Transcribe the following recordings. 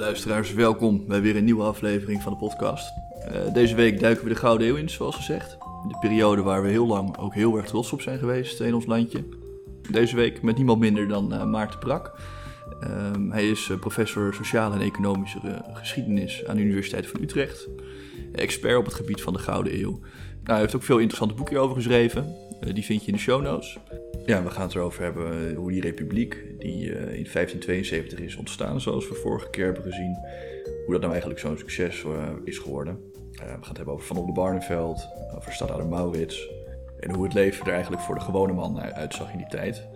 Luisteraars, welkom bij weer een nieuwe aflevering van de podcast. Uh, deze week duiken we de Gouden Eeuw in, zoals gezegd. De periode waar we heel lang ook heel erg trots op zijn geweest in ons landje. Deze week met niemand minder dan uh, Maarten Brak. Uh, hij is uh, professor sociale en economische geschiedenis aan de Universiteit van Utrecht. Expert op het gebied van de Gouden Eeuw. Nou, hij heeft ook veel interessante boeken over geschreven. Die vind je in de show notes. Ja, we gaan het erover hebben hoe die republiek, die in 1572 is ontstaan, zoals we vorige keer hebben gezien, hoe dat nou eigenlijk zo'n succes is geworden. we gaan het hebben over Van Oldenbarneveld, over stadhouder Maurits en hoe het leven er eigenlijk voor de gewone man uitzag in die tijd.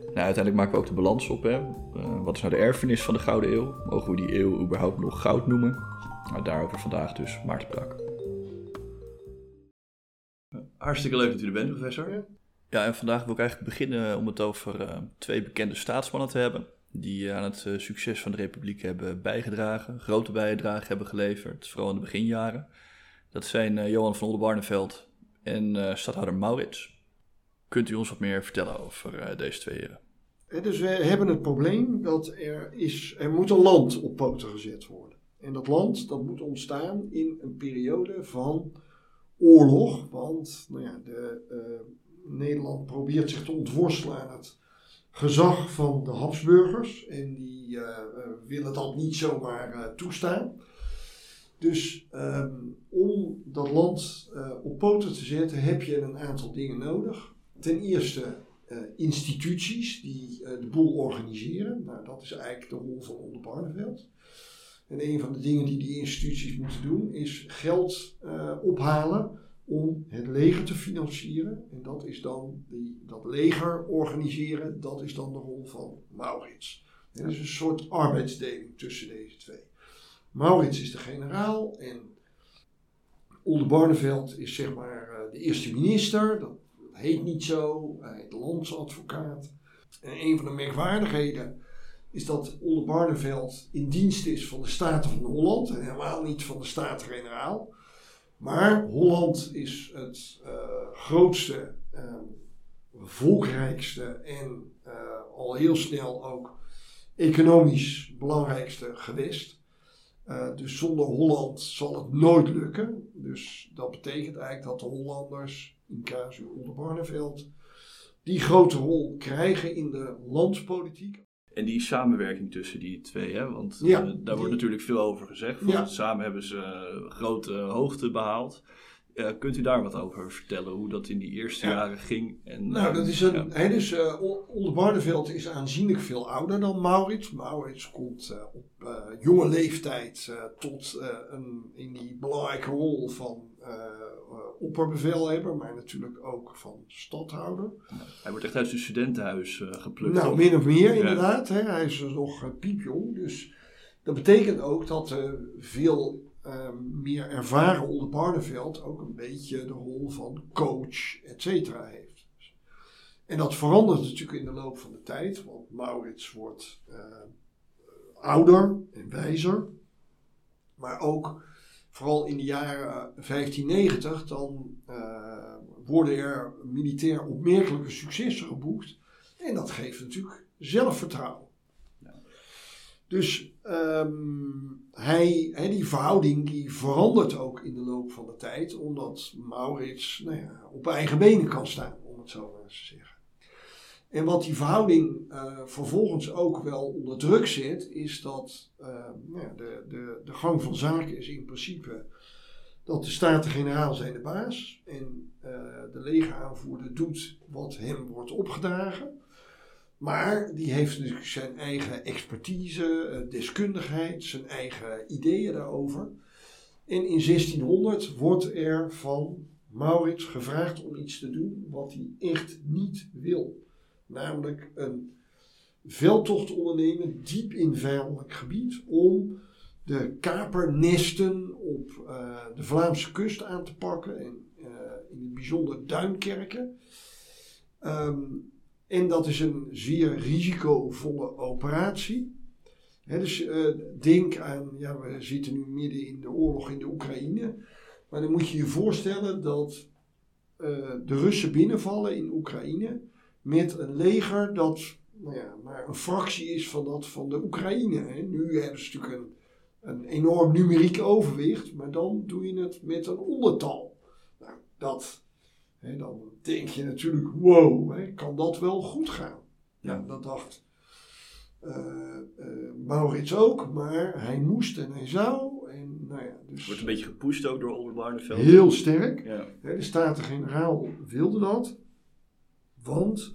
Nou, uiteindelijk maken we ook de balans op. Hè. Wat is nou de erfenis van de Gouden Eeuw? Mogen we die eeuw überhaupt nog goud noemen? Nou, daarover vandaag dus Maarten Brak. Hartstikke leuk dat u er bent, professor. Ja. ja, en vandaag wil ik eigenlijk beginnen om het over uh, twee bekende staatsmannen te hebben. Die aan het uh, succes van de Republiek hebben bijgedragen, grote bijdrage hebben geleverd, vooral in de beginjaren. Dat zijn Johan van Oldenbarneveld en stadhouder Maurits. Kunt u ons wat meer vertellen over deze twee heren? Dus we hebben het probleem dat er, is, er moet een land op poten gezet worden. En dat land dat moet ontstaan in een periode van oorlog. Want nou ja, de, uh, Nederland probeert zich te ontworstelen aan het gezag van de Habsburgers. En die uh, willen dat niet zomaar toestaan. Dus um, om dat land op poten te zetten heb je een aantal dingen nodig. Ten eerste instituties die de boel organiseren. Nou, dat is eigenlijk de rol van Onder Barneveld. En een van de dingen die die instituties moeten doen is geld uh, ophalen om het leger te financieren. En dat is dan die, dat leger organiseren, dat is dan de rol van Maurits. En dat is een soort arbeidsdeling tussen deze twee. Maurits is de generaal en Oldenbarneveld is zeg maar de eerste minister. Dat heet niet zo, hij heet landsadvocaat. En een van de merkwaardigheden is dat Olle Barneveld in dienst is van de Staten van Holland en helemaal niet van de Staten-Generaal. Maar Holland is het uh, grootste, uh, volkrijkste en uh, al heel snel ook economisch belangrijkste gewest. dus zonder Holland zal het nooit lukken. Dus dat betekent eigenlijk dat de Hollanders in casu Barneveld, die grote rol krijgen in de landspolitiek. En die samenwerking tussen die twee, hè? want ja, uh, daar wordt natuurlijk veel over gezegd. Ja. Samen hebben ze uh, grote hoogte behaald. Uh, kunt u daar wat over vertellen, hoe dat in die eerste ja. jaren ging? En, nou, dat is een, he, dus, Oldenbarneveld is aanzienlijk veel ouder dan Maurits. Maurits komt op jonge leeftijd tot een, in die belangrijke rol van opperbevelhebber, maar natuurlijk ook van stadhouder. Hij wordt echt uit zijn studentenhuis uh, geplukt. Nou, min of meer inderdaad. Hè? Hij is nog uh, piepjong. Dus dat betekent ook dat uh, veel meer ervaren onder Barneveld ook een beetje de rol van coach, et cetera, heeft. En dat verandert natuurlijk in de loop van de tijd, want Maurits wordt ouder en wijzer. Maar ook vooral in de jaren 1590, dan uh, worden er militair opmerkelijke successen geboekt. En dat geeft natuurlijk zelfvertrouwen. Ja. Dus um, hij, he, die verhouding die verandert ook in de loop van de tijd, omdat Maurits nou ja, op eigen benen kan staan, om het zo maar eens te zeggen. En wat die verhouding uh, vervolgens ook wel onder druk zet, is dat uh, ja, de, de, de gang van zaken is in principe dat de Staten-Generaal zijn de baas en uh, de legeraanvoerder doet wat hem wordt opgedragen. Maar die heeft natuurlijk zijn eigen expertise, deskundigheid, zijn eigen ideeën daarover. En in 1600 wordt er van Maurits gevraagd om iets te doen wat hij echt niet wil. Namelijk een veldtocht ondernemen diep in vijandelijk gebied om de kapernesten op uh, de Vlaamse kust aan te pakken en uh, in het bijzonder Duinkerken. Um, en dat is een zeer risicovolle operatie. Dus uh, denk aan, ja, we zitten nu midden in de oorlog in de Oekraïne. Maar dan moet je je voorstellen dat de Russen binnenvallen in Oekraïne met een leger dat nou ja, maar een fractie is van dat van de Oekraïne. Hè. Nu hebben ze natuurlijk een een enorm numeriek overwicht, maar dan doe je het met een ondertal. Nou, dat, hè, dan denk je natuurlijk, wow, hè, kan dat wel goed gaan? Ja, dat dacht uh, uh, Maurits ook, maar hij moest en hij zou. En, nou ja, dus Wordt een beetje gepusht ook door Albert Barneveld. Heel sterk. Ja. De Staten-Generaal wilde dat, want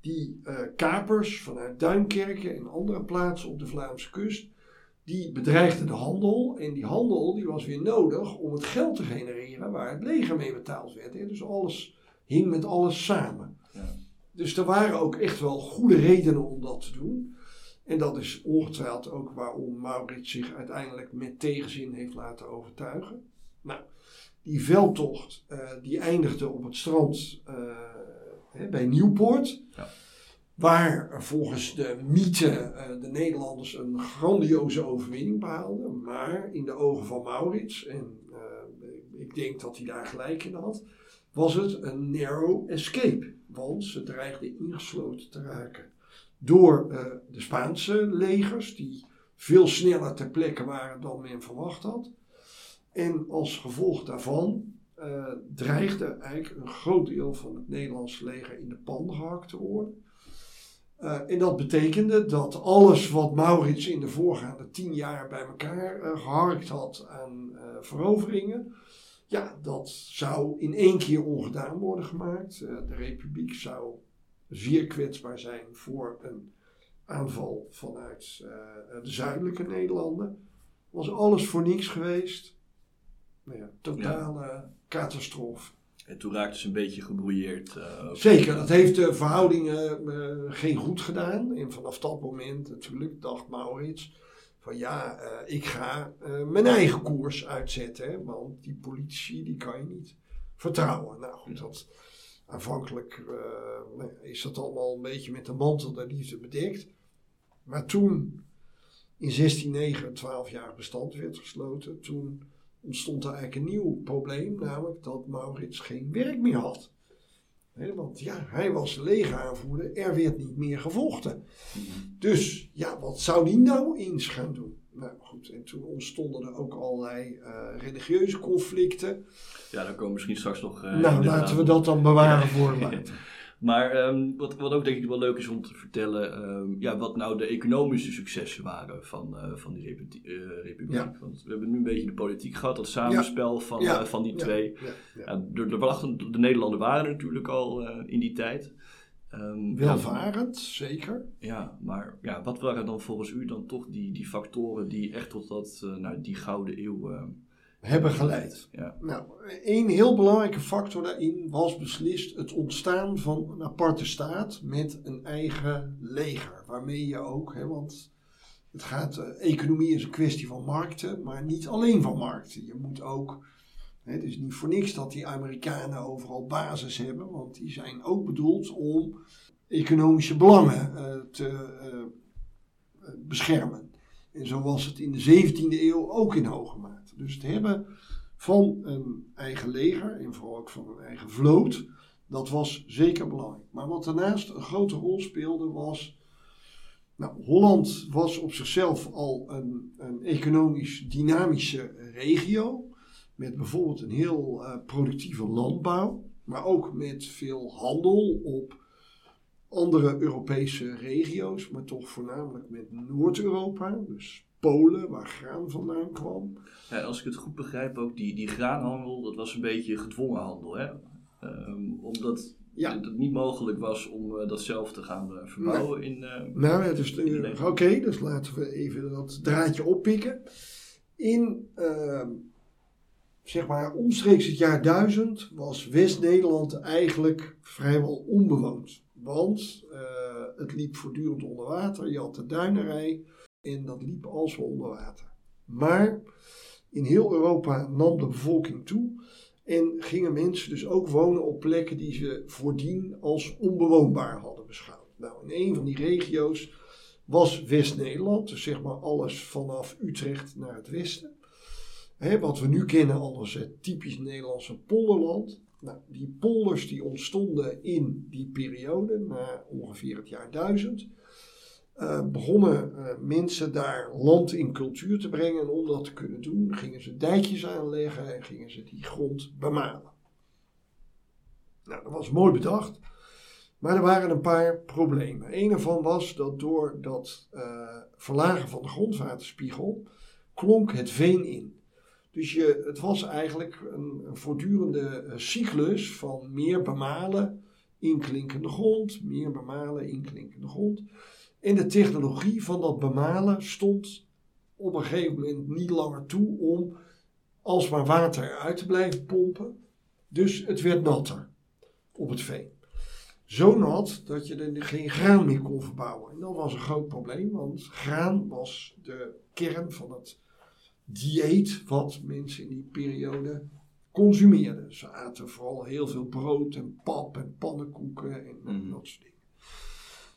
die uh, kapers vanuit Duinkerken en andere plaatsen op de Vlaamse kust, die bedreigden de handel. En die handel die was weer nodig om het geld te genereren waar het leger mee betaald werd. Hè. Dus alles hing met alles samen. Ja. Dus er waren ook echt wel goede redenen om dat te doen. En dat is ongetwijfeld ook waarom Maurits zich uiteindelijk met tegenzin heeft laten overtuigen. Nou, die veldtocht uh, die eindigde op het strand uh, hè, bij Nieuwpoort. Ja. Waar volgens de mythe uh, de Nederlanders een grandioze overwinning behaalden. Maar in de ogen van Maurits, en ik denk dat hij daar gelijk in had, was het een narrow escape. Want ze dreigden ingesloten te raken door uh, de Spaanse legers, die veel sneller ter plekke waren dan men verwacht had. En als gevolg daarvan uh, dreigde eigenlijk een groot deel van het Nederlandse leger in de pan gehakt te worden. Uh, en dat betekende dat alles wat Maurits in de voorgaande tien jaar bij elkaar uh, geharkt had aan veroveringen, ja, dat zou in één keer ongedaan worden gemaakt. de republiek zou zeer kwetsbaar zijn voor een aanval vanuit de zuidelijke Nederlanden. Was alles voor niks geweest. Nou ja, totale. Catastrofe. En toen raakte ze een beetje gebrouilleerd. Uh, Zeker, dat heeft de verhoudingen uh, geen goed gedaan. En vanaf dat moment natuurlijk dacht Maurits van ja, uh, ik ga mijn eigen koers uitzetten. Hè, want die politici die kan je niet vertrouwen. Nou goed, dat aanvankelijk uh, is dat allemaal een beetje met de mantel der liefde bedekt. Maar toen in 1609 een 12 jaar bestand werd gesloten, toen ontstond er eigenlijk een nieuw probleem, namelijk dat Maurits geen werk meer had. want ja, hij was legeraanvoerder, er werd niet meer gevochten. Dus ja, wat zou hij nou eens gaan doen? Nou goed, en toen ontstonden er ook allerlei uh, religieuze conflicten. Ja, daar komen we misschien straks nog. Uh, nou, laten we dat dan bewaren voor later. Maar um, wat, wat ook denk ik wel leuk is om te vertellen, um, ja, wat nou de economische successen waren van, uh, van die republiek. Uh, republiek. Ja. Want we hebben nu een beetje de politiek gehad, dat samenspel ja. van, ja. uh, van die twee. De, de, de, de Nederlanden waren natuurlijk al in die tijd. Um, Welvarend, zeker. Ja, maar ja, wat waren dan volgens u dan toch die, die factoren die echt tot dat, nou, die gouden eeuw hebben geleid. Ja. Nou, een heel belangrijke factor daarin was beslist het ontstaan van een aparte staat met een eigen leger. Waarmee je ook, hè, want het gaat, uh, economie is een kwestie van markten, maar niet alleen van markten. Je moet ook, hè, het is niet voor niks dat die Amerikanen overal basis hebben, want die zijn ook bedoeld om economische belangen uh, te uh, beschermen. En zo was het in de 17e eeuw ook in hoge mate. Dus het hebben van een eigen leger en vooral ook van een eigen vloot, dat was zeker belangrijk. Maar wat daarnaast een grote rol speelde was. Nou, Holland was op zichzelf al een, een economisch dynamische regio. Met bijvoorbeeld een heel uh, productieve landbouw. Maar ook met veel handel op andere Europese regio's. Maar toch voornamelijk met Noord-Europa. Dus Polen, waar graan vandaan kwam. Ja, als ik het goed begrijp, ook die, die graanhandel, dat was een beetje gedwongen handel. Hè? Um, omdat ja. het niet mogelijk was om uh, dat zelf te gaan uh, verbouwen in. Uh, nou ja, dus, oké, okay, dus laten we even dat draadje oppikken. In ehm, zeg maar omstreeks het jaar 1000 was West-Nederland eigenlijk vrijwel onbewoond. Want het liep voortdurend onder water. Je had de duinerij en dat liep als onder water. Maar in heel Europa nam de bevolking toe en gingen mensen dus ook wonen op plekken die ze voordien als onbewoonbaar hadden beschouwd. Nou, in een van die regio's was West-Nederland, dus zeg maar alles vanaf Utrecht naar het westen. wat we nu kennen als het typisch Nederlandse polderland. Nou, die polders die ontstonden in die periode, na ongeveer het jaar 1000. Uh, begonnen uh, mensen daar land in cultuur te brengen. En om dat te kunnen doen, gingen ze dijkjes aanleggen en gingen ze die grond bemalen. Nou, dat was mooi bedacht. Maar er waren een paar problemen. Een ervan was dat door dat uh, verlagen van de grondwaterspiegel klonk het veen in. Dus je, het was eigenlijk een voortdurende cyclus van meer bemalen, inklinkende grond, meer bemalen, inklinkende grond. En de technologie van dat bemalen stond op een gegeven moment niet langer toe om alsmaar water eruit te blijven pompen. Dus het werd natter op het veen. Zo nat dat je er geen graan meer kon verbouwen. En dat was een groot probleem, want graan was de kern van het dieet wat mensen in die periode consumeerden. Ze aten vooral heel veel brood en pap en pannenkoeken en mm. dat soort dingen.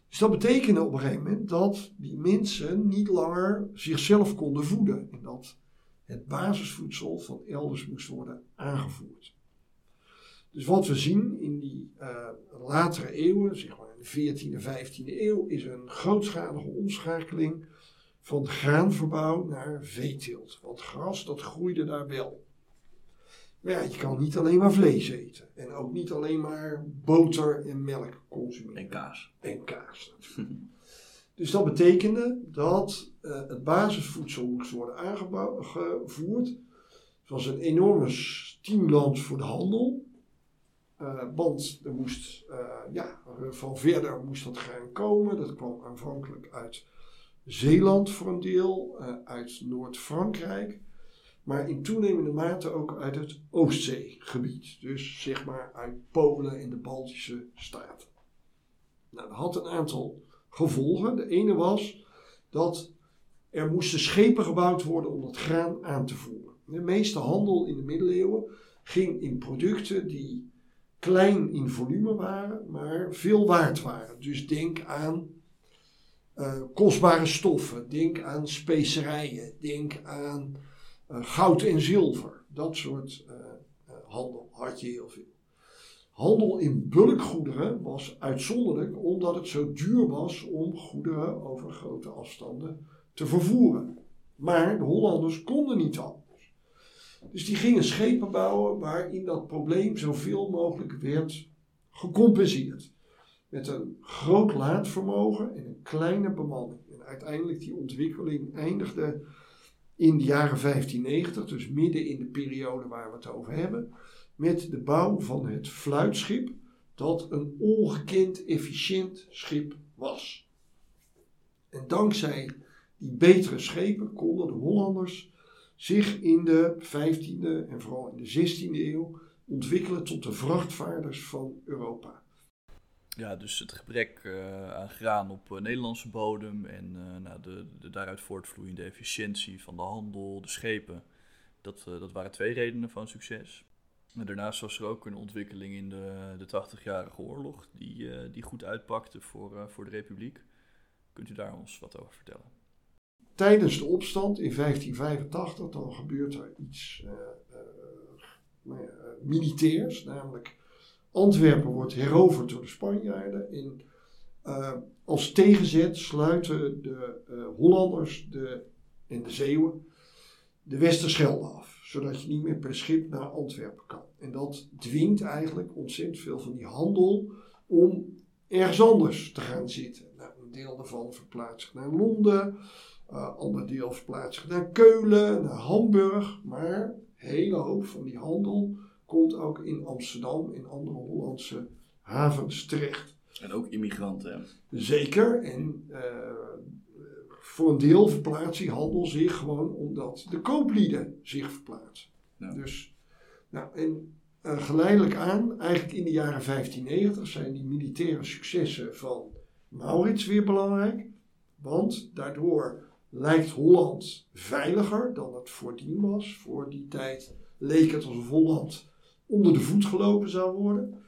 Dus dat betekende op een gegeven moment dat die mensen niet langer zichzelf konden voeden. En dat het basisvoedsel van elders moest worden aangevoerd. Dus wat we zien in die uh, latere eeuwen, zeg maar in de 14e, 15e eeuw, is een grootschalige omschakeling van graanverbouw naar veeteelt. Want gras, dat groeide daar wel. Maar ja, je kan niet alleen maar vlees eten. En ook niet alleen maar boter en melk consumeren. En kaas. En kaas. dus dat betekende dat uh, het basisvoedsel moest worden aangevoerd. Het was een enorme stimulans voor de handel. Uh, want er moest, uh, ja, van verder moest dat gaan komen. Dat kwam aanvankelijk uit Zeeland voor een deel, uit Noord-Frankrijk maar in toenemende mate ook uit het Oostzeegebied. Dus zeg maar uit Polen en de Baltische Staten. Nou, dat had een aantal gevolgen. De ene was dat er moesten schepen gebouwd worden om dat graan aan te voeren. De meeste handel in de middeleeuwen ging in producten die klein in volume waren, maar veel waard waren. Dus denk aan uh, kostbare stoffen, denk aan specerijen, denk aan goud en zilver. Dat soort uh, handel had je heel veel. Handel in bulkgoederen was uitzonderlijk omdat het zo duur was om goederen over grote afstanden te vervoeren. Maar de Hollanders konden niet anders. Dus die gingen schepen bouwen waarin dat probleem zoveel mogelijk werd gecompenseerd. Met een groot laadvermogen en een kleine bemanning. En uiteindelijk die ontwikkeling eindigde in de jaren 1590, dus midden in de periode waar we het over hebben, met de bouw van het fluitschip, dat een ongekend efficiënt schip was. En dankzij die betere schepen konden de Hollanders zich in de 15e en vooral in de 16e eeuw ontwikkelen tot de vrachtvaarders van Europa. Ja, dus het gebrek uh, aan graan op uh, Nederlandse bodem en uh, nou, de, de, daaruit voortvloeiende efficiëntie van de handel, de schepen. Dat, dat waren twee redenen van succes. Maar daarnaast was er ook een ontwikkeling in de, de 80-jarige oorlog die, die goed uitpakte voor, voor de Republiek. Kunt u daar ons wat over vertellen? Tijdens de opstand in 1585 dan gebeurt er iets nou militairs, namelijk Antwerpen wordt heroverd door de Spanjaarden. En uh, als tegenzet sluiten de uh, Hollanders de, en de Zeeuwen de Westerschelde af. Zodat je niet meer per schip naar Antwerpen kan. En dat dwingt eigenlijk ontzettend veel van die handel om ergens anders te gaan zitten. Nou, een deel daarvan verplaatst zich naar Londen. Uh, ander deel verplaatst zich naar Keulen, naar Hamburg. Maar een hele hoop van die handel komt ook in Amsterdam en andere Hollandse havens terecht. En ook immigranten. Zeker. En uh, voor een deel verplaatst die handel zich gewoon omdat de kooplieden zich verplaatsen. Dus, nou, en uh, geleidelijk aan, eigenlijk in de jaren 1590, zijn die militaire successen van Maurits weer belangrijk. Want daardoor lijkt Holland veiliger dan het voordien was. Voor die tijd leek het alsof Holland onder de voet gelopen zou worden.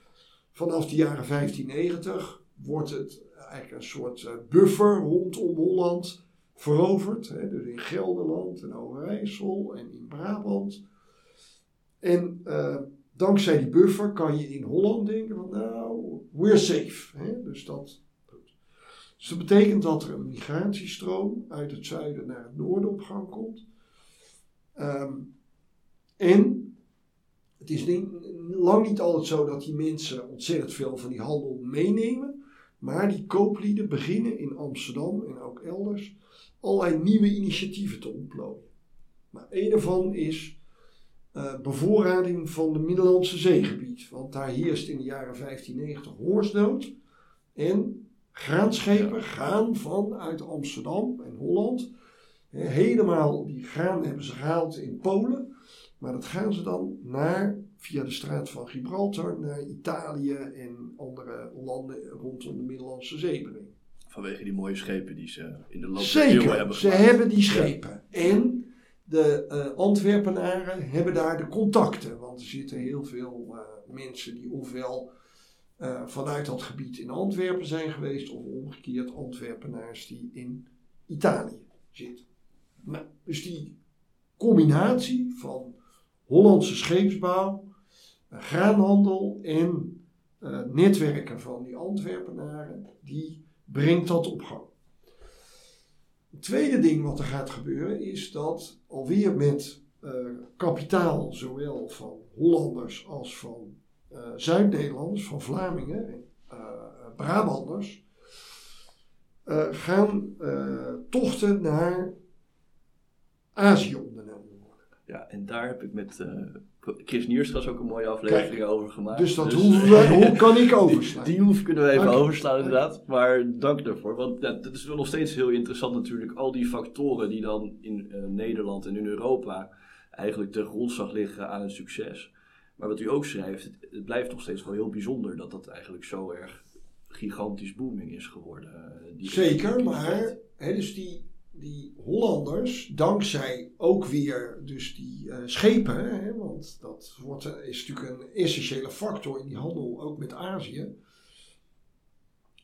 Vanaf de jaren 1590 wordt het eigenlijk een soort eh, buffer rondom Holland veroverd. Hè, dus in Gelderland en Overijssel en in Brabant. En uh, dankzij die buffer kan je in Holland denken van nou, we're safe. Hè, dus dat, Dus dat betekent dat er een migratiestroom uit het zuiden naar het noorden op gang komt. Ehm, en het is niet, lang niet altijd zo dat die mensen ontzettend veel van die handel meenemen. Maar die kooplieden beginnen in Amsterdam en ook elders allerlei nieuwe initiatieven te ontplooien. Nou, een daarvan is uh, bevoorrading van de Middellandse zeegebied. Want daar heerst in de jaren 1590 hongersnood. En graanschepen gaan vanuit Amsterdam en Holland. helemaal die graan hebben ze gehaald in Polen. Maar dat gaan ze dan naar, via de straat van Gibraltar, naar Italië en andere landen rondom de Middellandse Zee brengen. Vanwege die mooie schepen die ze in de loop der eeuwen hebben ze hebben die schepen. En de uh, Antwerpenaren hebben daar de contacten. Want er zitten heel veel uh, mensen die ofwel uh, vanuit dat gebied in Antwerpen zijn geweest, of omgekeerd Antwerpenaars die in Italië zitten. Nou, dus die combinatie van Hollandse scheepsbouw, graanhandel en netwerken van die Antwerpenaren, die brengt dat op gang. Het tweede ding wat er gaat gebeuren is dat alweer met uh, kapitaal, zowel van Hollanders als van uh, Zuid-Nederlanders, van Vlamingen en Brabanders, gaan tochten naar Azië. Ja, en daar heb ik met Chris Niers ook een mooie aflevering over gemaakt. Dus dat dus, hoe kan ik overslaan? Die, die hoef kunnen we even overslaan inderdaad. Maar dank daarvoor. Want ja, dat is wel nog steeds heel interessant natuurlijk. Al die factoren die dan in uh, Nederland en in Europa eigenlijk ten grondslag liggen aan het succes. Maar wat u ook schrijft, het, het, blijft nog steeds wel heel bijzonder dat dat eigenlijk zo erg gigantisch booming is geworden. Die Zeker, maar hè, dus die die Hollanders, dankzij ook weer dus die uh, schepen, hè, want dat wordt, is natuurlijk een essentiële factor in die handel, ook met Azië,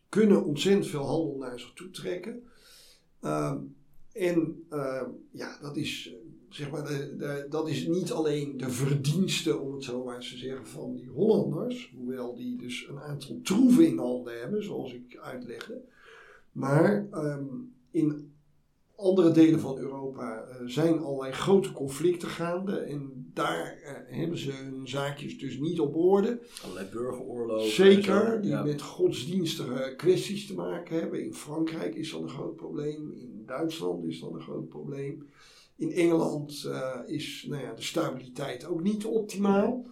kunnen ontzettend veel handel naar zich toe trekken. Uh, en uh, ja, dat is, zeg maar, de, de, dat is niet alleen de verdienste, om het zo maar eens te zeggen, van die Hollanders, hoewel die dus een aantal troeven in handen hebben, zoals ik uitlegde. Maar um, in andere delen van Europa uh, zijn allerlei grote conflicten gaande. En daar uh, hebben ze hun zaakjes dus niet op orde. Allerlei burgeroorlogen. Zeker, die met godsdienstige kwesties te maken hebben. In Frankrijk is dat een groot probleem. In Duitsland is dat een groot probleem. In Engeland uh, is nou ja, de stabiliteit ook niet optimaal.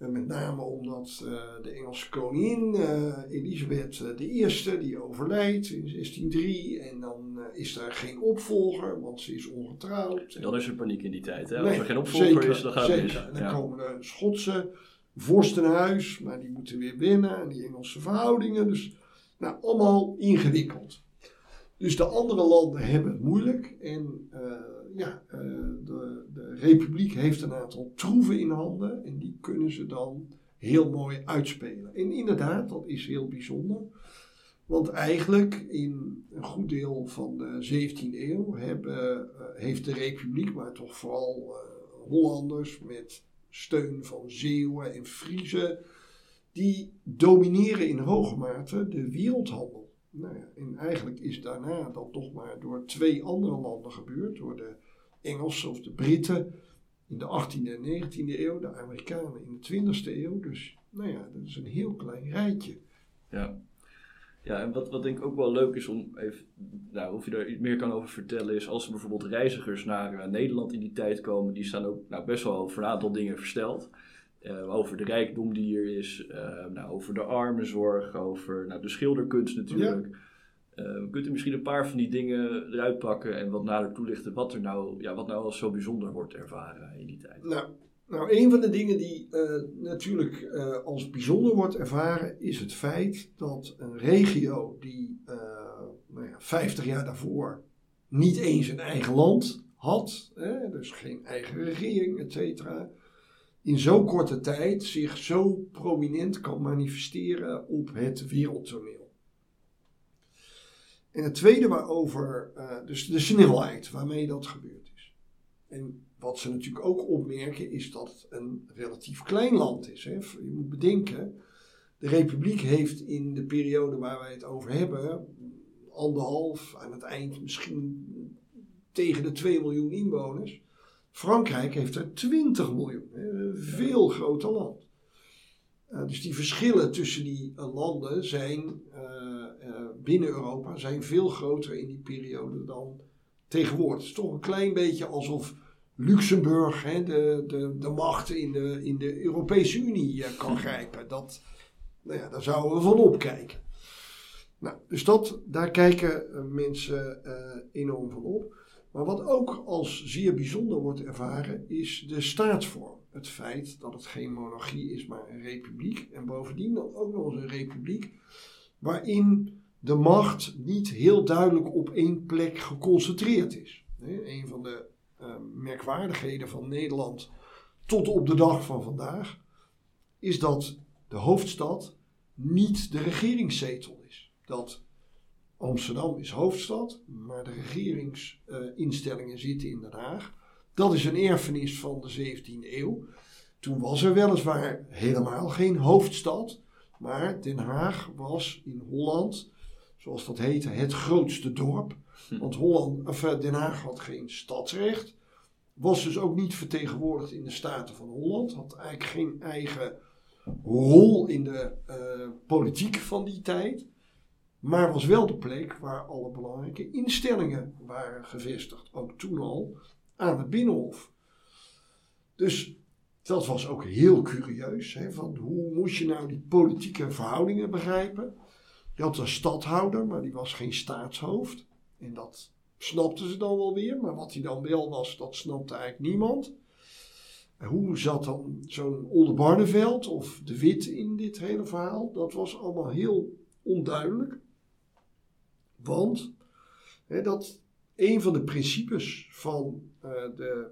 Uh, met name omdat uh, de Engelse koningin uh, Elisabeth I, die overlijdt in 1603. En dan is er geen opvolger, want ze is ongetrouwd. Dan is er paniek in die tijd. Hè? Als er geen opvolger is, dan gaat het mis. En dan komen de Schotse vorsten naar huis, maar die moeten weer winnen. En die Engelse verhoudingen. Dus nou, allemaal ingewikkeld. Dus de andere landen hebben het moeilijk. En ja, uh, de, de, republiek heeft een aantal troeven in handen en die kunnen ze dan heel mooi uitspelen. En inderdaad, dat is heel bijzonder. Want eigenlijk in een goed deel van de 17e eeuw hebben, uh, heeft de republiek, maar toch vooral uh, Hollanders met steun van Zeeuwen en Friezen, die domineren in hoge mate de wereldhandel. Nou ja, en eigenlijk is daarna dat toch maar door twee andere landen gebeurd. Door de Engelsen of de Britten in de 18e en 19e eeuw, de Amerikanen in de 20e eeuw. Dus nou ja, dat is een heel klein rijtje. Ja. Ja, en wat, wat denk ik ook wel leuk is om even, nou, of je daar iets meer kan over vertellen, is als er bijvoorbeeld reizigers naar uh, Nederland in die tijd komen, die staan ook nou, best wel over een aantal dingen versteld. Uh, over de rijkdom die hier is, uh, nou, over de armenzorg, over nou, de schilderkunst natuurlijk. Ja. Uh, kunt u misschien een paar van die dingen eruit pakken en wat nader toelichten wat er nou, ja, wat nou als zo bijzonder wordt ervaren in die tijd? Nou, nou een van de dingen die uh, natuurlijk uh, als bijzonder wordt ervaren is het feit dat een regio die nou ja, 50 jaar daarvoor niet eens een eigen land had, hè, dus geen eigen regering, et cetera, in zo'n korte tijd zich zo prominent kan manifesteren op het wereldtoneel. En het tweede waarover, uh, dus de snelheid waarmee dat gebeurd is. En wat ze natuurlijk ook opmerken is dat het een relatief klein land is. Hè. Je moet bedenken, de republiek heeft in de periode waar wij het over hebben anderhalf, aan het eind misschien tegen de 2 miljoen inwoners. Frankrijk heeft er 20 miljoen, een veel groter land. Uh, dus die verschillen tussen die uh, landen zijn binnen Europa zijn veel groter in die periode dan tegenwoordig. Het is toch een klein beetje alsof Luxemburg hè, de, de, de macht in de, in de Europese Unie kan grijpen. Dat, nou ja, daar zouden we van opkijken. Nou, dus dat, daar kijken mensen enorm van op. Maar wat ook als zeer bijzonder wordt ervaren, is de staatsvorm. Het feit dat het geen monarchie is, maar een republiek. En bovendien dan ook nog eens een republiek waarin de macht niet heel duidelijk op één plek geconcentreerd is. Een van de uh, merkwaardigheden van Nederland tot op de dag van vandaag is dat de hoofdstad niet de regeringszetel is. Dat Amsterdam is hoofdstad, maar de regeringsinstellingen zitten in Den Haag. Dat is een erfenis van de 17e eeuw. Toen was er weliswaar helemaal geen hoofdstad, maar Den Haag was in Holland, zoals dat heette, het grootste dorp. Hm. Want Holland, of eh, Den Haag had geen stadsrecht, was dus ook niet vertegenwoordigd in de Staten van Holland, had eigenlijk geen eigen rol in de uh, politiek van die tijd. Maar was wel de plek waar alle belangrijke instellingen waren gevestigd. Ook toen al aan het Binnenhof. Dus dat was ook heel curieus. Hè, van hoe moest je nou die politieke verhoudingen begrijpen? Je had een stadhouder, maar die was geen staatshoofd. En dat snapten ze dan wel weer. Maar wat hij dan wel was, dat snapte eigenlijk niemand. En hoe zat dan zo'n Oldenbarneveld of de Wit in dit hele verhaal? Dat was allemaal heel onduidelijk. Want hè, dat een van de principes van uh, de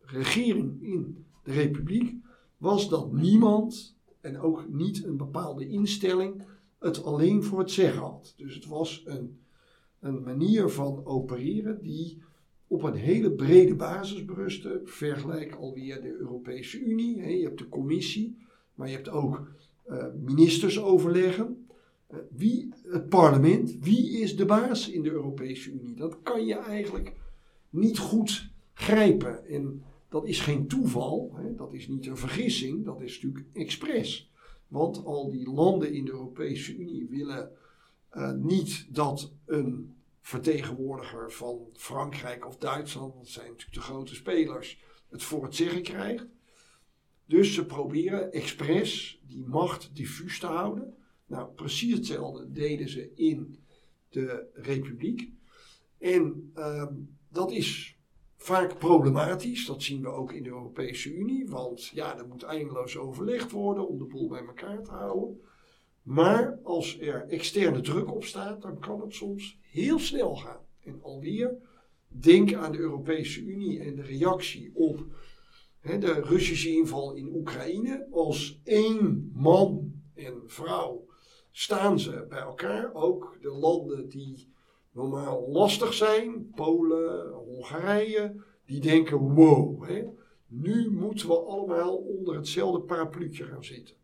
regering in de republiek was dat niemand en ook niet een bepaalde instelling het alleen voor het zeggen had. Dus het was een, een manier van opereren die op een hele brede basis berustte. Vergelijk alweer de Europese Unie. Je hebt de commissie, maar je hebt ook ministersoverleggen. Eh, wie, het parlement, wie is de baas in de Europese Unie? Dat kan je eigenlijk niet goed grijpen. En dat is geen toeval, hè? dat is niet een vergissing, dat is natuurlijk expres. Want al die landen in de Europese Unie willen uh, niet dat een vertegenwoordiger van Frankrijk of Duitsland, dat zijn natuurlijk de grote spelers, het voor het zeggen krijgt. Dus ze proberen expres die macht diffuus te houden. Nou, precies hetzelfde deden ze in de Republiek. En uh, dat is vaak problematisch. Dat zien we ook in de Europese Unie. Want ja, er moet eindeloos overlegd worden om de boel bij elkaar te houden. Maar als er externe druk op staat, dan kan het soms heel snel gaan. En alweer, denk aan de Europese Unie en de reactie op de Russische inval in Oekraïne. Als één man en vrouw staan ze bij elkaar. Ook de landen die normaal lastig zijn, Polen, Hongarije, die denken: wow, hè, nu moeten we allemaal onder hetzelfde parapluutje gaan zitten.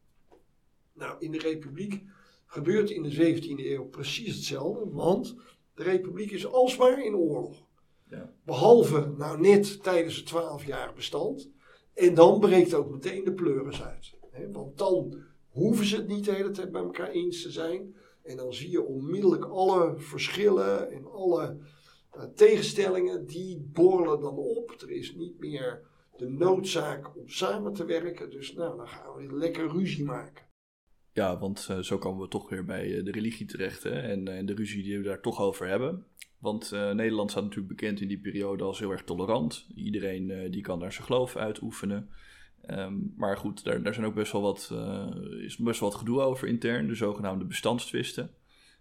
Nou, in de Republiek gebeurt in de 17e eeuw precies hetzelfde, want de Republiek is alsmaar in oorlog. Ja. Behalve nou net tijdens het 12 jaar bestand. En dan breekt ook meteen de pleuris uit. Hè, want dan hoeven ze het niet de hele tijd bij elkaar eens te zijn. En dan zie je onmiddellijk alle verschillen en alle uh, tegenstellingen, die borrelen dan op. Er is niet meer de noodzaak om samen te werken. Dus nou, dan gaan we lekker ruzie maken. Ja, want uh, zo komen we toch weer bij uh, de religie terecht hè? En, en, de ruzie die we daar toch over hebben. Want Nederland staat natuurlijk bekend in die periode als heel erg tolerant. Iedereen die kan daar zijn geloof uitoefenen. Um, maar goed, daar, zijn ook best wel wat, uh, is best wel wat gedoe over intern, de zogenaamde bestandstwisten.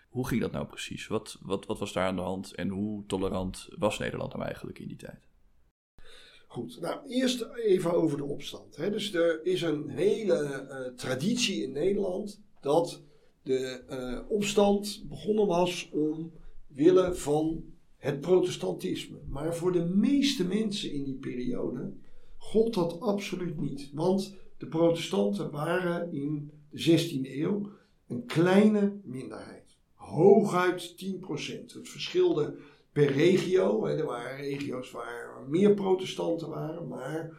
Hoe ging dat nou precies? Wat, wat, wat was daar aan de hand en hoe tolerant was Nederland nou eigenlijk in die tijd? Goed, nou eerst even over de opstand. Hè. Dus er is een hele uh, traditie in Nederland dat de uh, opstand begonnen was om willen van het protestantisme. Maar voor de meeste mensen in die periode gold dat absoluut niet. Want de protestanten waren in de 16e eeuw een kleine minderheid. hooguit 10%. Het verschilde per regio. Er waren regio's waar meer protestanten waren, maar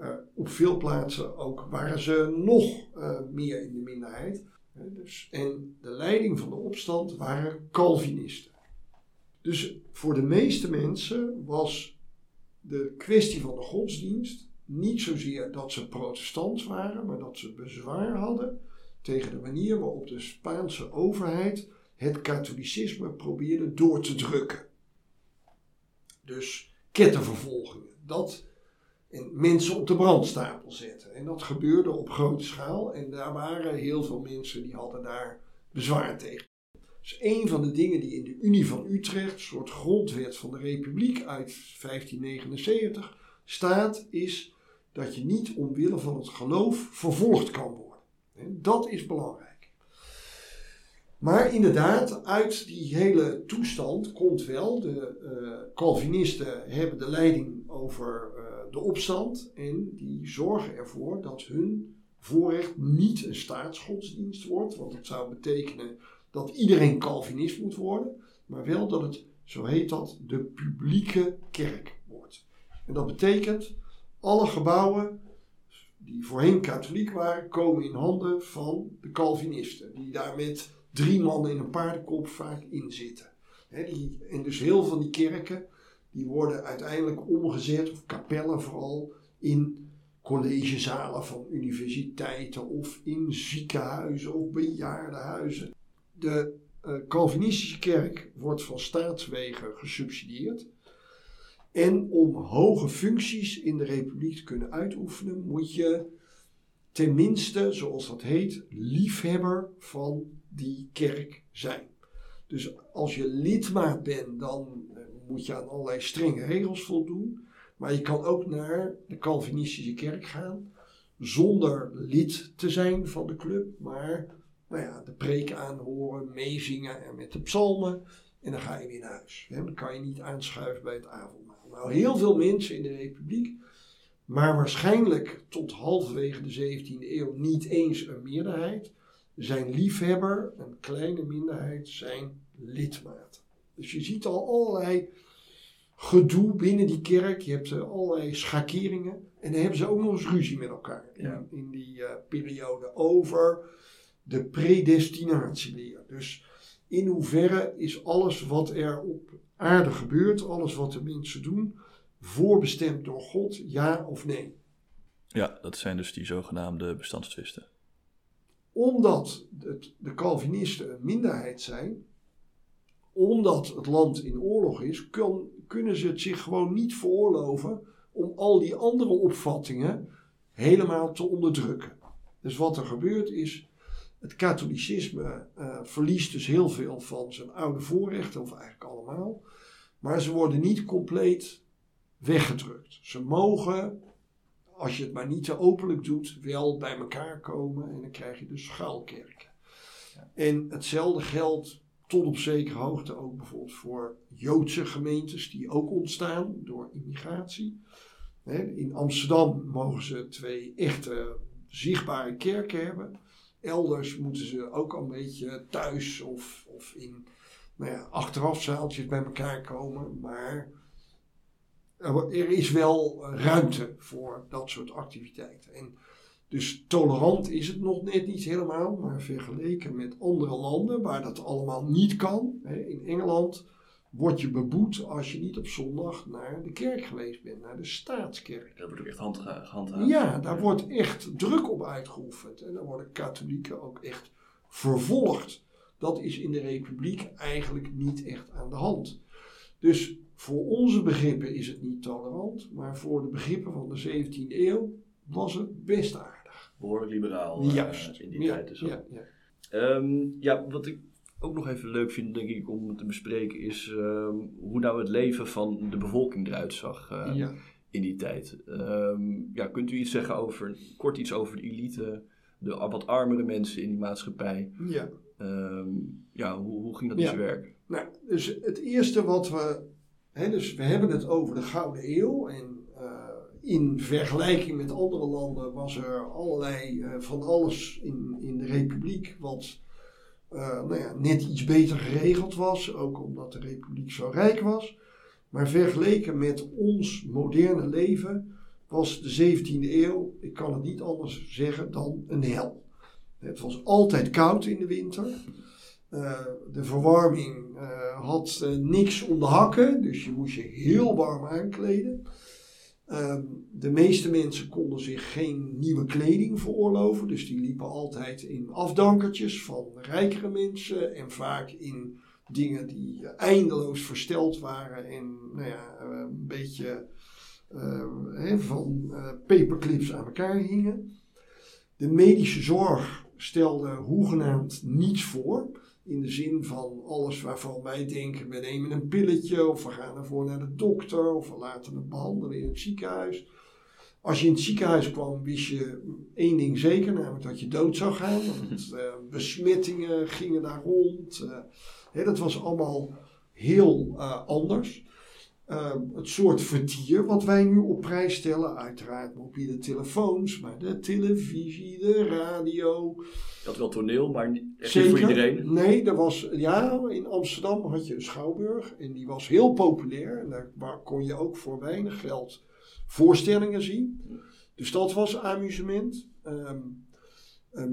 uh, op veel plaatsen ook waren ze nog uh, meer in de minderheid. Dus, en de leiding van de opstand waren Calvinisten. Dus voor de meeste mensen was de kwestie van de godsdienst niet zozeer dat ze protestant waren, maar dat ze bezwaar hadden tegen de manier waarop de Spaanse overheid het katholicisme probeerde door te drukken. Dus kettenvervolgingen. Dat en mensen op de brandstapel zetten. En dat gebeurde op grote schaal. En daar waren heel veel mensen die hadden daar bezwaar tegen. Dus een van de dingen die in de Unie van Utrecht, een soort grondwet van de Republiek uit 1579, staat, is dat je niet omwille van het geloof vervolgd kan worden. En dat is belangrijk. Maar inderdaad, uit die hele toestand komt wel, de uh, Calvinisten hebben de leiding over uh, de opstand en die zorgen ervoor dat hun voorrecht niet een staatsgodsdienst wordt, want dat zou betekenen dat iedereen Calvinist moet worden, maar wel dat het, zo heet dat, de publieke kerk wordt. En dat betekent alle gebouwen die voorheen katholiek waren, komen in handen van de Calvinisten, die daar met drie mannen in een paardenkop vaak in zitten. die, en dus heel van die kerken, die worden uiteindelijk omgezet, of kapellen vooral, in collegezalen van universiteiten of in ziekenhuizen of bejaardenhuizen. De uh, Calvinistische kerk wordt van staatswegen gesubsidieerd. En om hoge functies in de republiek te kunnen uitoefenen, moet je tenminste, zoals dat heet, liefhebber van die kerk zijn. Dus als je lidmaat bent, dan eh, moet je aan allerlei strenge regels voldoen. Maar je kan ook naar de Calvinistische kerk gaan zonder lid te zijn van de club, maar nou ja, de preken aanhoren, meezingen en met de psalmen. En dan ga je weer naar huis. Dan kan je niet aanschuiven bij het avondmaal. Nou, heel veel mensen in de Republiek, maar waarschijnlijk tot halverwege de 17e eeuw niet eens een meerderheid, zijn liefhebber, een kleine minderheid, zijn lidmaat. Dus je ziet al allerlei gedoe binnen die kerk. Je hebt uh, allerlei schakeringen. En dan hebben ze ook nog eens ruzie met elkaar in, in die uh, periode over de predestinatieleer. Dus in hoeverre is alles wat er op aarde gebeurt, alles wat de mensen doen, voorbestemd door God, ja of nee? Ja, dat zijn dus die zogenaamde bestandstwisten omdat het, de Calvinisten een minderheid zijn, omdat het land in oorlog is, kunnen ze het zich gewoon niet veroorloven om al die andere opvattingen helemaal te onderdrukken. Dus wat er gebeurt is, het katholicisme uh, verliest dus heel veel van zijn oude voorrechten, of eigenlijk allemaal, maar ze worden niet compleet weggedrukt. Ze mogen als je het maar niet te openlijk doet, wel bij elkaar komen en dan krijg je dus schuilkerken. Ja. En hetzelfde geldt tot op zekere hoogte ook bijvoorbeeld voor Joodse gemeentes die ook ontstaan door immigratie. In Amsterdam mogen ze twee echte zichtbare kerken hebben. Elders moeten ze ook al een beetje thuis of, of in nou ja, achterafzaaltjes bij elkaar komen. Maar er is wel ruimte voor dat soort activiteiten. En dus tolerant is het nog net niet helemaal, maar vergeleken met andere landen waar dat allemaal niet kan. In Engeland word je beboet als je niet op zondag naar de kerk geweest bent, naar de staatskerk. Dat wordt ook echt gehandhaafd. Ja, daar wordt echt druk op uitgeoefend. En dan worden katholieken ook echt vervolgd. Dat is in de republiek eigenlijk niet echt aan de hand. Dus voor onze begrippen is het niet tolerant, maar voor de begrippen van de 17e eeuw was het best aardig. Behoorlijk liberaal uh, Juist. in die tijd. Dus ja, ja. Um, ja, wat ik ook nog even leuk vind, denk ik, om te bespreken, is um, hoe nou het leven van de bevolking eruit zag ja. in die tijd. Um, ja, kunt u iets zeggen over, kort iets over de elite, de wat armere mensen in die maatschappij? Ja. ja, hoe, hoe ging dat in zijn werk? Nou, dus het eerste wat we dus we hebben het over de Gouden Eeuw. En uh, in vergelijking met andere landen was er allerlei uh, van alles in, in de Republiek wat nou ja, net iets beter geregeld was, ook omdat de republiek zo rijk was. Maar vergeleken met ons moderne leven was de 17e eeuw, ik kan het niet anders zeggen dan een hel. Het was altijd koud in de winter. Uh, de verwarming uh, had niks om de hakken, dus je moest je heel warm aankleden. Ehm, de meeste mensen konden zich geen nieuwe kleding veroorloven, dus die liepen altijd in afdankertjes van rijkere mensen en vaak in dingen die eindeloos versteld waren en nou ja, een beetje van paperclips aan elkaar hingen. De medische zorg stelde hoegenaamd niets voor. In de zin van alles waarvan wij denken, we nemen een pilletje of we gaan ervoor naar de dokter of we laten het behandelen in het ziekenhuis. Als je in het ziekenhuis kwam, wist je één ding zeker, namelijk dat je dood zou gaan. Want uh, besmettingen gingen daar rond. Uh, hè, dat was allemaal heel uh, anders. Ehm, het soort vertier wat wij nu op prijs stellen, uiteraard mobiele telefoons, maar de televisie, de radio. Had wel toneel, maar niet voor iedereen. Nee, er was, ja, in Amsterdam had je een schouwburg en die was heel populair. En daar kon je ook voor weinig geld voorstellingen zien. Dus dat was amusement. Um,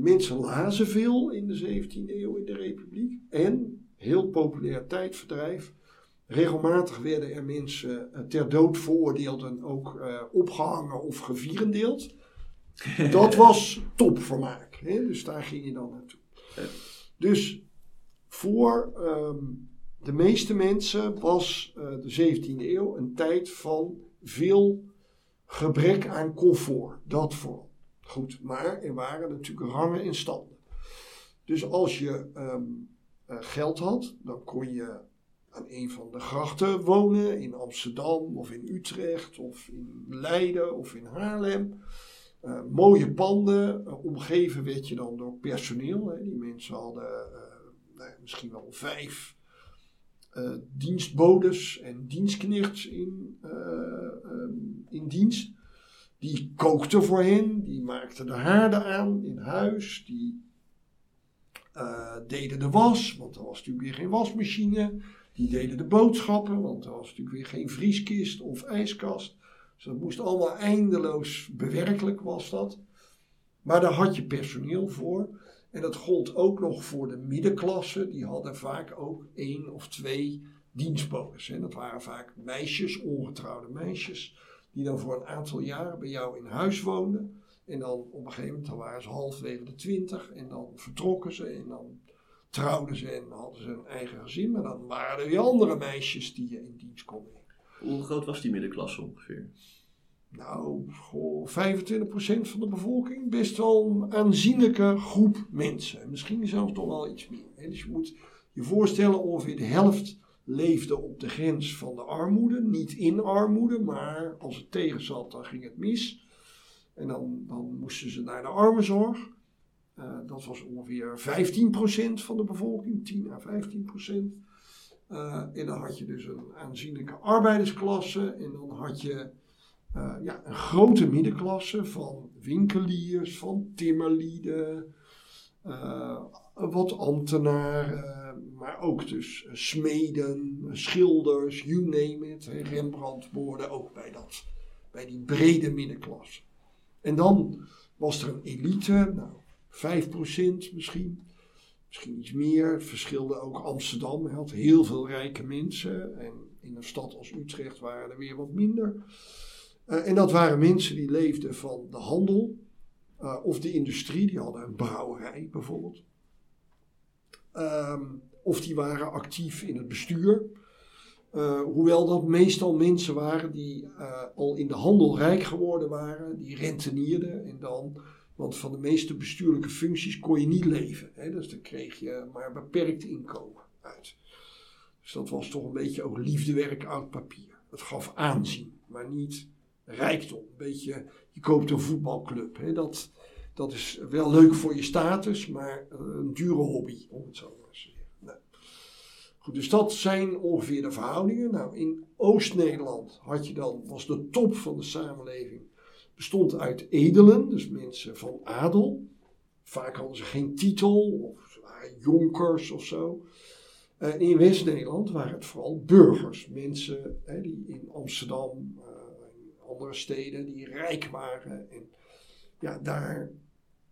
mensen lazen veel in de 17e eeuw in de Republiek. En, heel populair tijdverdrijf, Regelmatig werden er mensen eh, ter dood veroordeeld en ook uh, opgehangen of gevierendeeld. Dat was topvermaak. Dus daar ging je dan naartoe. Dus voor um, de meeste mensen was uh, de 17e eeuw een tijd van veel gebrek aan comfort. Dat vooral. Goed, maar er waren natuurlijk rangen en standen. Dus als je um, geld had, dan kon je aan een van de grachten wonen in Amsterdam of in Utrecht of in Leiden of in Haarlem. Uh, mooie panden, uh, omgeven werd je dan door personeel. Hè. Die mensen hadden uh, nou, misschien wel vijf dienstbodes en dienstknechts in, um, in dienst. Die kookten voor hen, die maakten de haarden aan in huis, die deden de was, want er was natuurlijk weer geen wasmachine. Die deden de boodschappen, want er was natuurlijk weer geen vrieskist of ijskast. Dus dat moest allemaal eindeloos bewerkelijk was dat. Maar daar had je personeel voor. En dat gold ook nog voor de middenklasse. Die hadden vaak ook één of twee dienstbodes. En dat waren vaak meisjes, ongetrouwde meisjes, die dan voor een aantal jaren bij jou in huis woonden. En dan op een gegeven moment waren ze halfwege de twintig en dan vertrokken ze en dan trouwden ze en hadden ze een eigen gezin. Maar dan waren er weer andere meisjes die je in dienst kon nemen. Hoe groot was die middenklasse ongeveer? Nou, goh, 25% van de bevolking. Best wel een aanzienlijke groep mensen. Misschien zelfs toch wel iets meer. Dus je moet je voorstellen, ongeveer de helft leefde op de grens van de armoede. Niet in armoede, maar als het tegen zat, dan ging het mis. En dan, dan moesten ze naar de armenzorg. Uh, dat was ongeveer 15% van de bevolking, 10 à 15%. Uh, en dan had je dus een aanzienlijke arbeidersklasse. En dan had je uh, ja, een grote middenklasse van winkeliers, van timmerlieden, wat ambtenaren, maar ook dus smeden, schilders, you name it. Rembrandt behoorde ook bij, dat, bij die brede middenklasse. En dan was er een elite, nou, 5% misschien. Misschien iets meer. Verschilde ook Amsterdam. had heel veel rijke mensen. En in een stad als Utrecht waren er weer wat minder. Uh, en dat waren mensen die leefden van de handel. Uh, of de industrie. Die hadden een brouwerij bijvoorbeeld. Um, of die waren actief in het bestuur. Uh, hoewel dat meestal mensen waren die al in de handel rijk geworden waren. Die rentenierden en dan want van de meeste bestuurlijke functies kon je niet leven. Hè? Dus dan kreeg je maar beperkt inkomen uit. Dus dat was toch een beetje ook liefdewerk oud papier. Het gaf aanzien, maar niet rijkdom. Een beetje, je koopt een voetbalclub. Hè? Dat, dat is wel leuk voor je status, maar een dure hobby, om het zo maar te zeggen. Nou. Goed, dus dat zijn ongeveer de verhoudingen. Nou, in Oost-Nederland had je dan, was de top van de samenleving bestond uit edelen, dus mensen van adel. Vaak hadden ze geen titel, of jonkers of zo. Uh, in West-Nederland waren het vooral burgers. Mensen hè, die in Amsterdam, uh, andere steden, die rijk waren. En ja, daar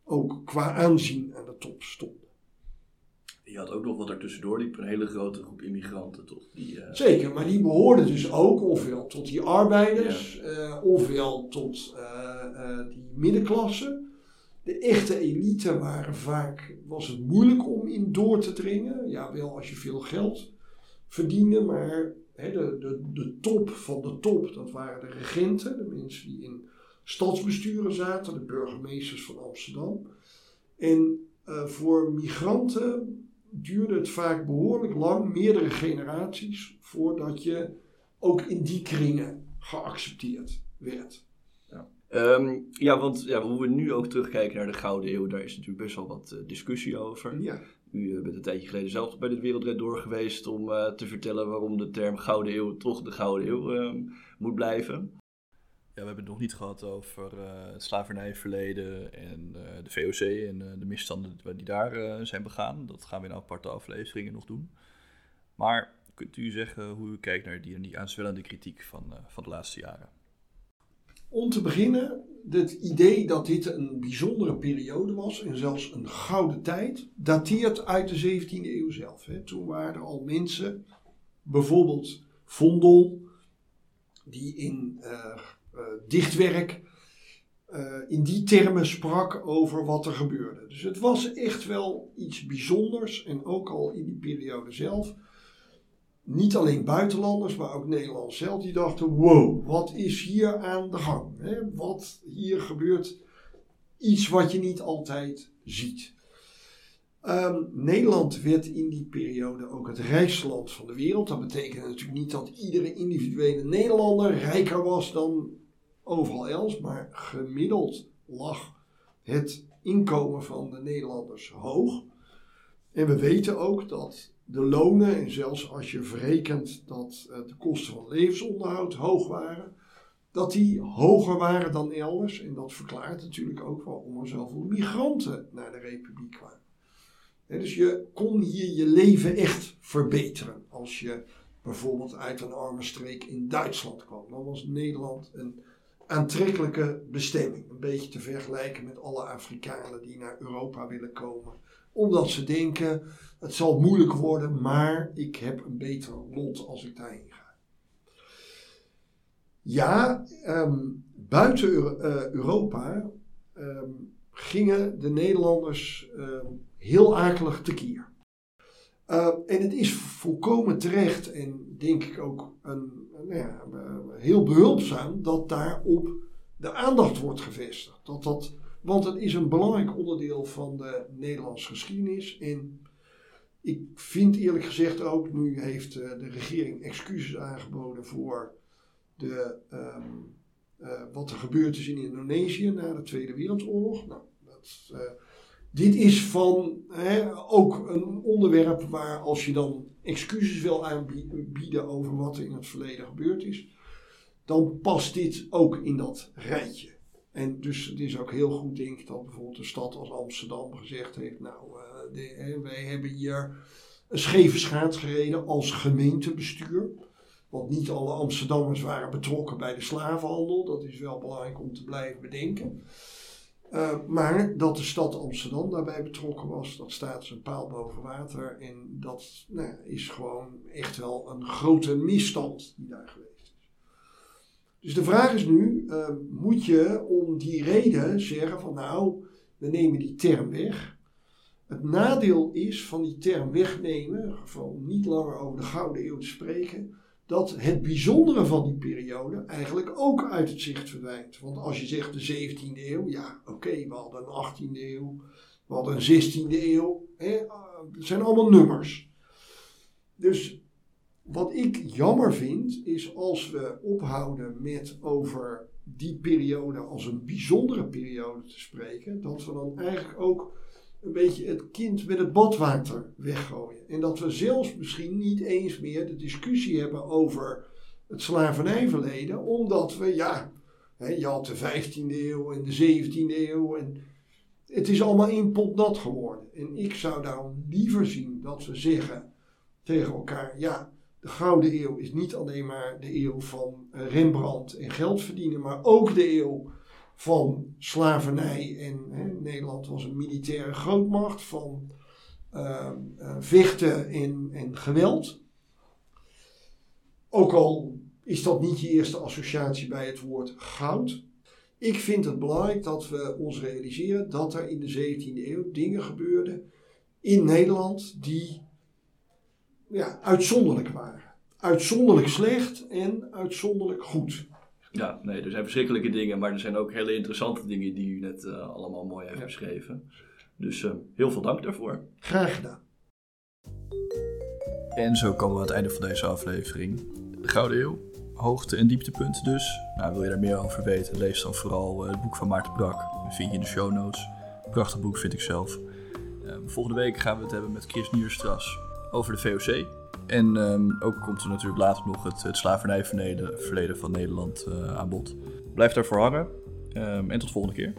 ook qua aanzien aan de top stonden. Je had ook nog wat ertussendoor liep, een hele grote groep immigranten, toch? Die, uh... Zeker, maar die behoorden dus ook ofwel tot die arbeiders, ofwel tot die middenklasse de echte elite waren vaak, was het moeilijk om in door te dringen. Ja, wel als je veel geld verdiende, maar hè, de, de, de top van de top, dat waren de regenten, de mensen die in stadsbesturen zaten, de burgemeesters van Amsterdam. En uh, voor migranten duurde het vaak behoorlijk lang, meerdere generaties, voordat je ook in die kringen geaccepteerd werd. Um, ja, want ja, hoe we nu ook terugkijken naar de Gouden Eeuw, daar is natuurlijk best wel wat uh, discussie over. Ja. U uh, bent een tijdje geleden zelf bij dit Wereldred door geweest om uh, te vertellen waarom de term Gouden Eeuw toch de Gouden Eeuw ehm, moet blijven. We hebben het nog niet gehad over het slavernijverleden en de VOC en de misstanden die daar zijn begaan. Dat gaan we in aparte afleveringen nog doen. Maar kunt u zeggen hoe u kijkt naar die, die aanzwellende kritiek van, van de laatste jaren? Om te beginnen, het idee dat dit een bijzondere periode was en zelfs een gouden tijd, dateert uit de 17e eeuw zelf. Hè. Toen waren al mensen, bijvoorbeeld Vondel, die in dichtwerk uh, in die termen sprak over wat er gebeurde. Dus het was echt wel iets bijzonders en ook al in die periode zelf niet alleen buitenlanders, maar ook Nederlanders zelf, die dachten: wow, wat is hier aan de gang? Hè? Wat hier gebeurt, iets wat je niet altijd ziet. Um, Nederland werd in die periode ook het rijkste land van de wereld. Dat betekent natuurlijk niet dat iedere individuele Nederlander rijker was dan overal else, maar gemiddeld lag het inkomen van de Nederlanders hoog. En we weten ook dat de lonen, en zelfs als je verrekent dat eh, de kosten van levensonderhoud hoog waren, dat die hoger waren dan elders. En dat verklaart natuurlijk ook waarom er zoveel migranten naar de Republiek kwamen. dus je kon hier je leven echt verbeteren. Als je bijvoorbeeld uit een arme streek in Duitsland kwam, dan was Nederland een aantrekkelijke bestemming. Een beetje te vergelijken met alle Afrikanen die naar Europa willen komen omdat ze denken, het zal moeilijk worden, maar ik heb een beter lot als ik daarheen ga. Ja, ehm, buiten uh, Europa um, gingen de Nederlanders um, heel akelig tekeer. Uh, en het is volkomen terecht en denk ik ook een, ja, heel behulpzaam dat daarop de aandacht wordt gevestigd. Dat dat want het is een belangrijk onderdeel van de Nederlandse geschiedenis. En ik vind eerlijk gezegd ook, nu heeft eh, de regering excuses aangeboden voor de, ehm, eh, wat er gebeurd is in Indonesië na de Tweede Wereldoorlog. Nou, dat, uh, dit is van hè, ook een onderwerp waar als je dan excuses wil aanbieden over wat er in het verleden gebeurd is, dan past dit ook in dat rijtje. En dus het is ook heel goed, denk ik, dat bijvoorbeeld een stad als Amsterdam gezegd heeft: Nou, de, wij hebben hier een scheve schaats gereden als gemeentebestuur. Want niet alle Amsterdammers waren betrokken bij de slavenhandel. Dat is wel belangrijk om te blijven bedenken. Uh, maar dat de stad Amsterdam daarbij betrokken was, dat staat zijn paal boven water. En dat nou, is gewoon echt wel een grote misstand die daar geweest dus de vraag is nu, uh, moet je om die reden zeggen van nou, we nemen die term weg. Het nadeel is van die term wegnemen, om niet langer over de Gouden Eeuw te spreken, dat het bijzondere van die periode eigenlijk ook uit het zicht verdwijnt. Want als je zegt de 17e eeuw, ja oké, we hadden een 18e eeuw, we hadden een 16e eeuw, hè, het zijn allemaal nummers. Dus wat ik jammer vind, is als we ophouden met over die periode als een bijzondere periode te spreken, dat we dan eigenlijk ook een beetje het kind met het badwater weggooien. En dat we zelfs misschien niet eens meer de discussie hebben over het slavernijverleden, omdat we, ja, hè, je had de 15e eeuw en de 17e eeuw en het is allemaal één pot nat geworden. En ik zou daarom liever zien dat we zeggen tegen elkaar: ja, de Gouden Eeuw is niet alleen maar de eeuw van Rembrandt en geld verdienen, maar ook de eeuw van slavernij. En Nederland was een militaire grootmacht, van uh, uh, vechten en, en geweld. Ook al is dat niet je eerste associatie bij het woord goud. Ik vind het belangrijk dat we ons realiseren dat er in de 17e eeuw dingen gebeurden in Nederland die ja, uitzonderlijk waren. Uitzonderlijk slecht en uitzonderlijk goed. Ja, nee, er zijn verschrikkelijke dingen, maar er zijn ook hele interessante dingen die u net uh, allemaal mooi heeft Ja. beschreven. Dus uh, heel veel dank daarvoor. Graag gedaan. En zo komen we aan het einde van deze aflevering. De Gouden Eeuw, hoogte- en dieptepunten dus. Nou, wil je daar meer over weten, lees dan vooral uh, het boek van Maarten Brak. Dat vind je in de show notes. Prachtig boek vind ik zelf. volgende week gaan we het hebben met Chris Nierstras over de VOC. En um, ook komt er natuurlijk later nog het, het slavernijverleden verleden van Nederland uh, aan bod. Blijf daarvoor hangen um, en tot de volgende keer.